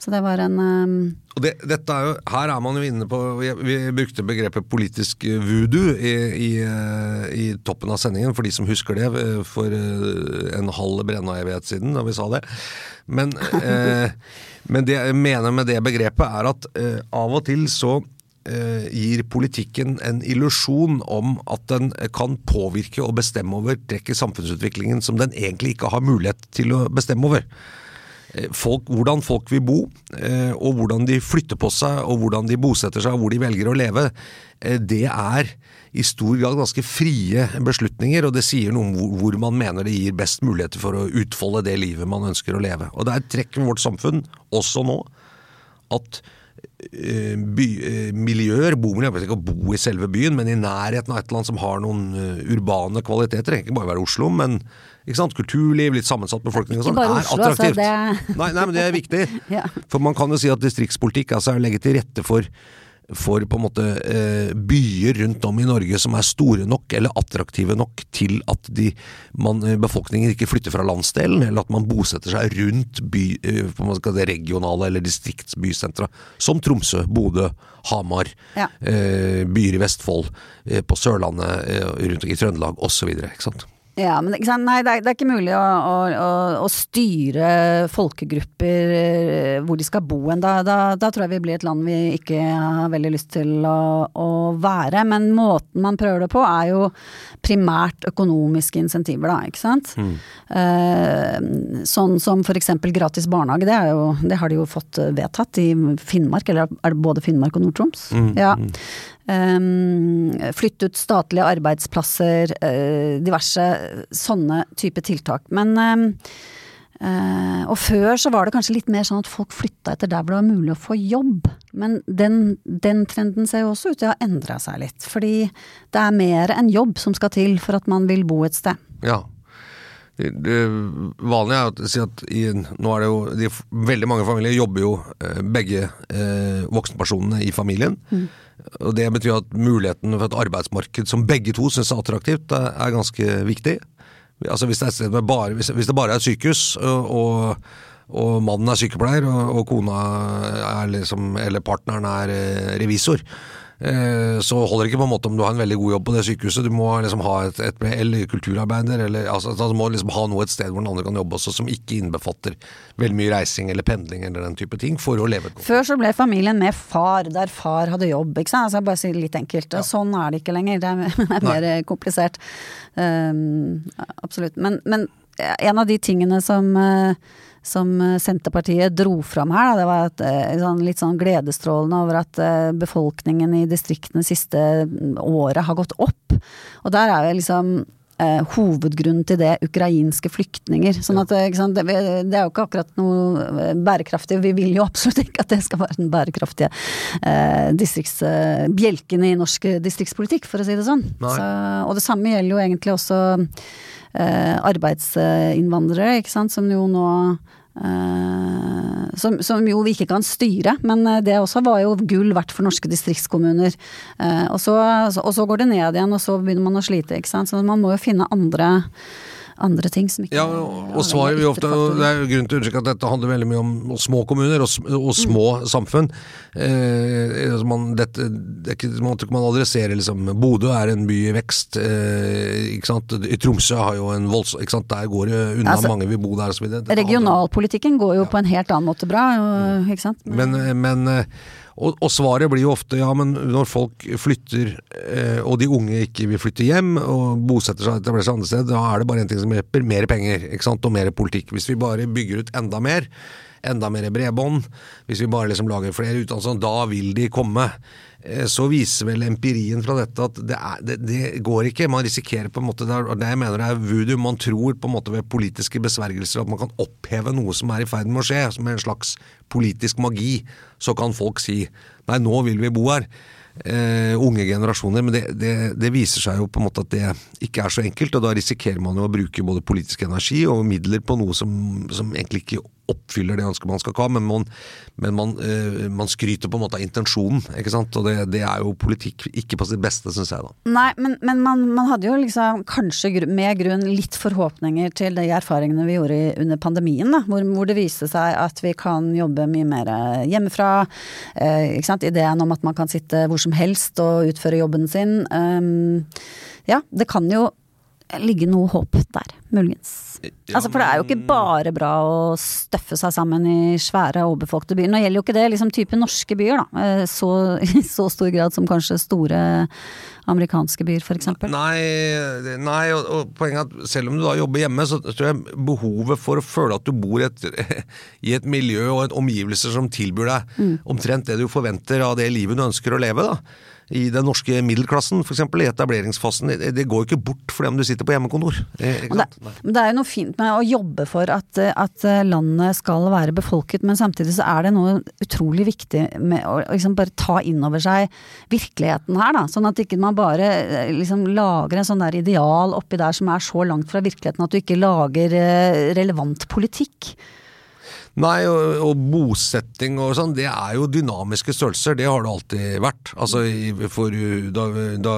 Så det var en um... Og det, dette er jo, Her er man jo inne på Vi, vi brukte begrepet politisk voodoo i, i, i, toppen av sendingen, for de som husker det, for en halv brennevighet siden da vi sa det. Men, eh, men det jeg mener med det begrepet, er at eh, av og til så gir politikken en illusjon om at den kan påvirke og bestemme over trekk i samfunnsutviklingen som den egentlig ikke har mulighet til å bestemme over. Eh, folk, hvordan folk vil bo, eh, og hvordan de flytter på seg, og hvordan de bosetter seg, og hvor de velger å leve, eh, det er i stor grad ganske frie beslutninger, og det sier noe om hvor man mener det gir best muligheter for å utfolde det livet man ønsker å leve. Og det er et trekk ved vårt samfunn, også nå, at by, miljøer, bomiljøer, ikke å bo i selve byen, men i nærheten av et eller annet som har noen urbane kvaliteter. Det trenger ikke bare være Oslo, men kulturliv, litt sammensatt befolkning og sånn, er Oslo, attraktivt. Altså, det... nei, nei, men det er viktig. ja. For man kan jo si at distriktspolitikk altså, er å legge til rette for for på en måte eh, byer rundt om i Norge som er store nok eller attraktive nok til at de, man, eh, befolkningen ikke flytter fra landsdelen, eller at man bosetter seg rundt by, eh, regionale eller distriktsbysentra, som Tromsø, Bodø, Hamar, ja. eh, byer i Vestfold, på Sørlandet, rundt i Trøndelag osv. Ikke sant. Ja, men Nei, det er, det er, ikke mulig å, å, å, styre folkegrupper eh, hvor de skal bo hen. Da, da, da, tror jeg vi blir et land vi ikke har veldig lyst til å, å, være. Men måten man prøver det på er jo primært økonomiske insentiver, da, ikke sant. Mm. Eh, sånn som eksempel gratis barnehage, det, jo, det, har de jo fått vedtatt i Finnmark, eller er det både Finnmark og Nord-Troms? Mm. Ja. Mm. Um, flytte ut statlige arbeidsplasser, uh, diverse sånne type tiltak. Men um, uh, Og før så var det kanskje litt mer sånn at folk flytta etter der hvor det var mulig å få jobb. Men den, den trenden ser jo også ut til å ha endra seg litt. Fordi det er mer enn jobb som skal til for at man vil bo et sted. Ja. Det, det vanlige er å si at i, nå er det jo de, Veldig mange familier jobber jo eh, begge eh, voksenpersonene i familien. Mm. Og Det betyr at muligheten for et arbeidsmarked som begge to syns er attraktivt, er ganske viktig. Altså Hvis det, er bare, hvis, det bare er et sykehus, og, og mannen er sykepleier, og, og kona er liksom, eller partneren er eh, revisor, så holder det ikke på en måte om du har en veldig god jobb på det sykehuset. Du må liksom ha et, et eller kulturarbeider, eller altså, du må liksom ha noe et sted hvor den andre kan jobbe også, som ikke innbefatter veldig mye reising eller pendling eller den type ting, for å leve godt Før så ble familien med far, der far hadde jobb, ikke sant. Altså, jeg bare sier litt enkelt. Ja. Sånn er det ikke lenger. Det er, er mer Nei. komplisert. Um, absolutt. Men, men, en av de tingene som uh, som eh, Senterpartiet dro fram her. Da. Det var et, eh, sånn, litt sånn gledesstrålende over at eh, befolkningen i distriktene siste mm, året har gått opp. Og der er jo liksom eh, hovedgrunnen til det ukrainske flyktninger. Sånn at sant, det, det, er jo ikke akkurat noe bærekraftig. Vi vil jo absolutt ikke at det skal være den bærekraftige eh, bjelken i norsk distriktspolitikk, for å si det sånn. Så, og det samme gjelder jo egentlig også eh, arbeidsinnvandrere, ikke sant, som jo nå Uh, som, som, jo vi ikke kan styre, men eh, det også var jo gull verdt for norske distriktskommuner. Uh, og, så, og, så, går det ned igjen, og så begynner man å slite, ikke sant. Så man må jo finne andre andre ting som ikke Ja, og svaret vi ofte, Det er jo grunn til å understreke at dette handler veldig mye om små kommuner og, og små mm. samfunn. Eh, altså man, dette, det ikke, man, man adresserer liksom Bodø er en by i vekst. Eh, ikke sant? I Tromsø har jo en voldsom ikke sant? Der går det unna altså, mange vil bo der osv. Regionalpolitikken går jo ja. på en helt annen måte bra, ikke sant? Men, men Og, og, svaret blir jo ofte ja, men når folk flytter, eh, og de unge ikke vil flytte hjem, og bosetter seg etablerer seg andre steder, da er det bare én ting som hjelper, mer penger ikke sant? og mer politikk. Hvis vi bare bygger ut enda mer, enda mer bredbånd, hvis vi bare liksom lager flere utdannelser, da vil de komme. Eh, så viser vel empirien fra dette at det, er, det, det, går ikke. Man risikerer på en måte, det, det jeg mener er voodoo. Man tror på en måte ved politiske besvergelser at man kan oppheve noe som er i ferd med å skje, som er en slags politisk magi. Så kan folk si nei, nå vil vi bo her. Uh, unge generasjoner, men det, det, det, viser seg jo på en måte at det ikke er så enkelt. og Da risikerer man jo å bruke både politisk energi og midler på noe som, som egentlig ikke oppfyller det ønsket man skal ha, men man, men man, uh, man, skryter på en måte av intensjonen. ikke sant? Og det, det er jo politikk ikke på sitt beste, syns jeg. da. Nei, men, men man, man, hadde jo liksom kanskje med grunn litt forhåpninger til de erfaringene vi gjorde under pandemien, da, hvor, hvor det viste seg at vi kan jobbe mye mer hjemmefra. Uh, ikke sant? Ideen om at man kan sitte hvor som helst og utføre jobben sin. Um, ja, det kan jo ligge noe håp der, muligens. Ja, altså, for det er jo ikke bare bra å støffe seg sammen i svære overbefolkede byer. Nå gjelder jo ikke det liksom type norske byer, da. Eh, så, I så stor grad som kanskje store amerikanske byer, f.eks. Nei, nei og, og, poenget er at selv om du da jobber hjemme, så tror jeg behovet for å føle at du bor et, i et miljø og et omgivelser som tilbyr deg mm. omtrent det du forventer av det livet du ønsker å leve, da i den norske middelklassen, f.eks. i etableringsfasen. Det går jo ikke bort for dem du sitter på hjemmekontor. Eh, det, men det er jo noe fint med å jobbe for at, at, landet skal være befolket, men samtidig så er det noe utrolig viktig med å liksom bare ta inn over seg virkeligheten her, da. Sånn at ikke man bare eh, liksom lager en sånn der ideal oppi der som er så langt fra virkeligheten at du ikke lager eh, relevant politikk. Nei, og, og, bosetting og sånn, det er jo dynamiske størrelser. Det har det alltid vært. Altså, for, da, da,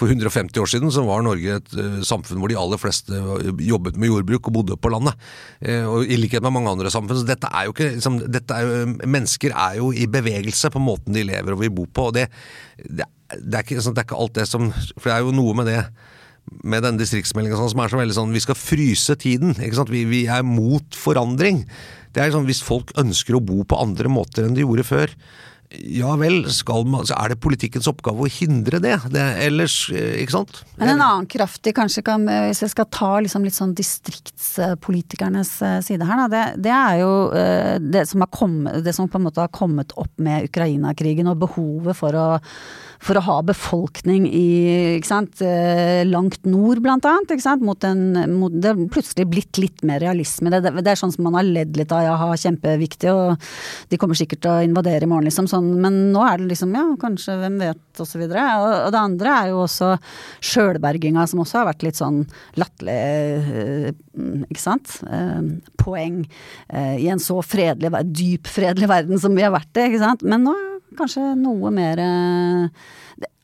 for 150 år siden så var Norge et uh, samfunn hvor de aller fleste jobbet med jordbruk og bodde på landet. Uh, og I likhet med mange andre samfunn. Så dette er jo ikke, liksom, er jo, mennesker er jo i bevegelse på måten de lever og vil bo på. og det, det, det, er ikke, sånn, det er ikke alt det som For det er jo noe med det med den distriktsmeldinga sånn, som er så veldig sånn Vi skal fryse tiden. Vi, vi, er mot forandring. Det er sånn, Hvis folk ønsker å bo på andre måter enn de gjorde før, ja vel, man, er det politikkens oppgave å hindre det. det ellers, eh, ikke sant? Men en annen kraftig kanskje kan, hvis jeg skal ta liksom litt sånn distriktspolitikernes eh, side her, det, det, er jo eh, det som, kommet, det som, på en måte har kommet opp med Ukraina-krigen og behovet for å for å ha befolkning i ikke sant, eh, langt nord, blant annet. Ikke sant, mot en, mot, det har plutselig blitt litt mer realisme. Det, det, det, er sånn som man har ledd litt av, jaha, kjempeviktig, og de kommer sikkert til å invadere i morgen, liksom. Sånn, men nå er det liksom, ja, kanskje, hvem vet, og så videre. Og, og det andre er jo også sjølberginga, som også har vært litt sånn latterlig, eh, ikke sant. Eh, poeng i en så fredelig, dyp fredelig verden som vi har vært i, ikke sant. Men nå kanskje noe mer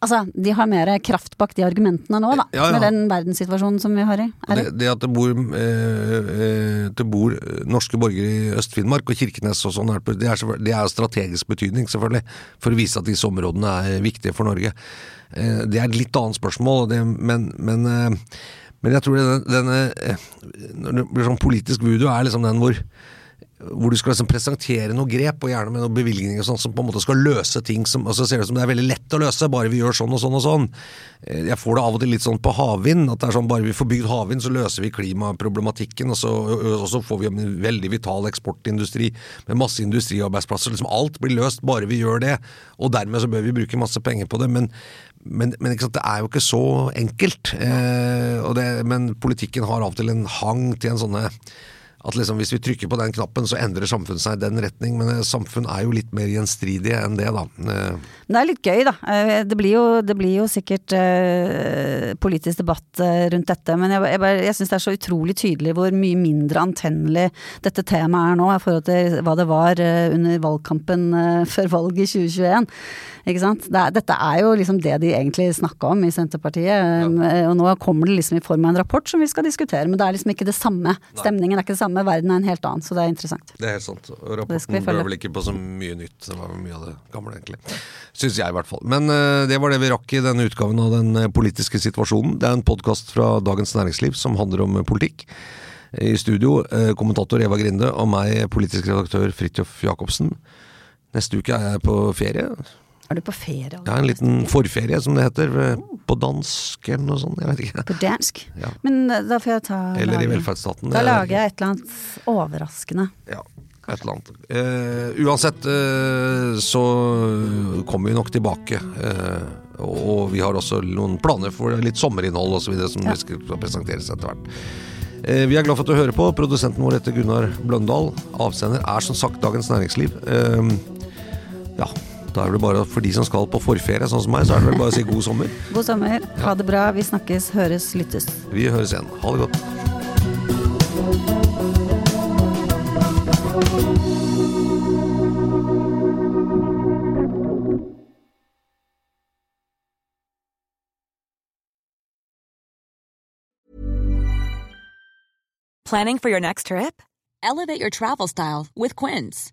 Altså, de har mer kraft bak de argumentene nå, da. Ja, ja. Med den verdenssituasjonen som vi har i. Det, det, at det bor, eh, eh, det bor norske borgere i Øst-Finnmark og Kirkenes og sånn, det er, det er strategisk betydning, selvfølgelig. For å vise at disse områdene er viktige for Norge. Eh, det er et litt annet spørsmål, det, men, men, eh, men, jeg tror denne, denne eh, sånn politisk voodoo, er liksom den hvor hvor du skal liksom presentere noe grep, og gjerne med noen bevilgninger sånn, som på en måte skal løse ting som altså ser ut som det er veldig lett å løse, bare vi gjør sånn og sånn og sånn. Eh, jeg får det av og til litt sånn på havvind, at det er sånn bare vi får bygd havvind, så løser vi klimaproblematikken, og så, og så får vi en veldig vital eksportindustri med masse industriarbeidsplasser. Liksom alt blir løst bare vi gjør det, og dermed så bør vi bruke masse penger på det. men men, men det er jo ikke så enkelt. Eh, det, men politikken har av og til en hang til en sånne at liksom hvis vi trykker på den knappen, så endrer samfunnet seg i den retning. Men eh, samfunn er jo litt mer gjenstridige enn det, da. Eh, det er litt gøy, da. Eh, det blir jo, det blir jo sikkert eh, politisk debatt rundt dette. Men jeg, jeg, jeg syns det er så utrolig tydelig hvor mye mindre antennelig dette temaet er nå i forhold til hva det var under valgkampen før valget i 2021. Ikke sant. Det dette er jo liksom det de egentlig snakka om i Senterpartiet. Ja. Og nå kommer det liksom i form av en rapport som vi skal diskutere, men det er liksom ikke det samme. Stemningen er ikke det samme samme, verden er en helt annen. Så det er interessant. Det er helt sant. Rapporten bør vel ikke på så mye nytt. Det var mye av det gamle, egentlig. Syns jeg, i hvert fall. Men uh, det var det vi rakk i denne utgaven av Den uh, politiske situasjonen. Det er en podkast fra Dagens Næringsliv som handler om uh, politikk. I studio kommentator Eva Grinde og meg, politisk redaktør Fridtjof Jacobsen. Neste uke er jeg på ferie. Er du på ferie? Jeg har en liten forferie, som det heter. eh, På dansk eller noe sånt. Jeg vet ikke. På dansk? Ja. Men eh, da får jeg ta Eller i velferdsstaten. Da er- lager jeg et eller annet overraskende. Ja, et eller annet. Eh, uansett eh, så kommer vi nok tilbake. Eh, og vi har også noen planer for litt sommerinnhold osv. som Ja. vi skal presenteres etter hvert. Eh, vi er glad for at du hører på. Produsenten vår heter Gunnar Bløndal. Avsender er som sagt Dagens Næringsliv. Eh, ja, da er det bare for de som skal på forferie, sånn som meg, så er det vel bare å si god sommer. God sommer, ha det bra, vi snakkes, høres, lyttes. Vi høres igjen. Ha det godt. Planning for your next trip? Elevate your travel style with Quince.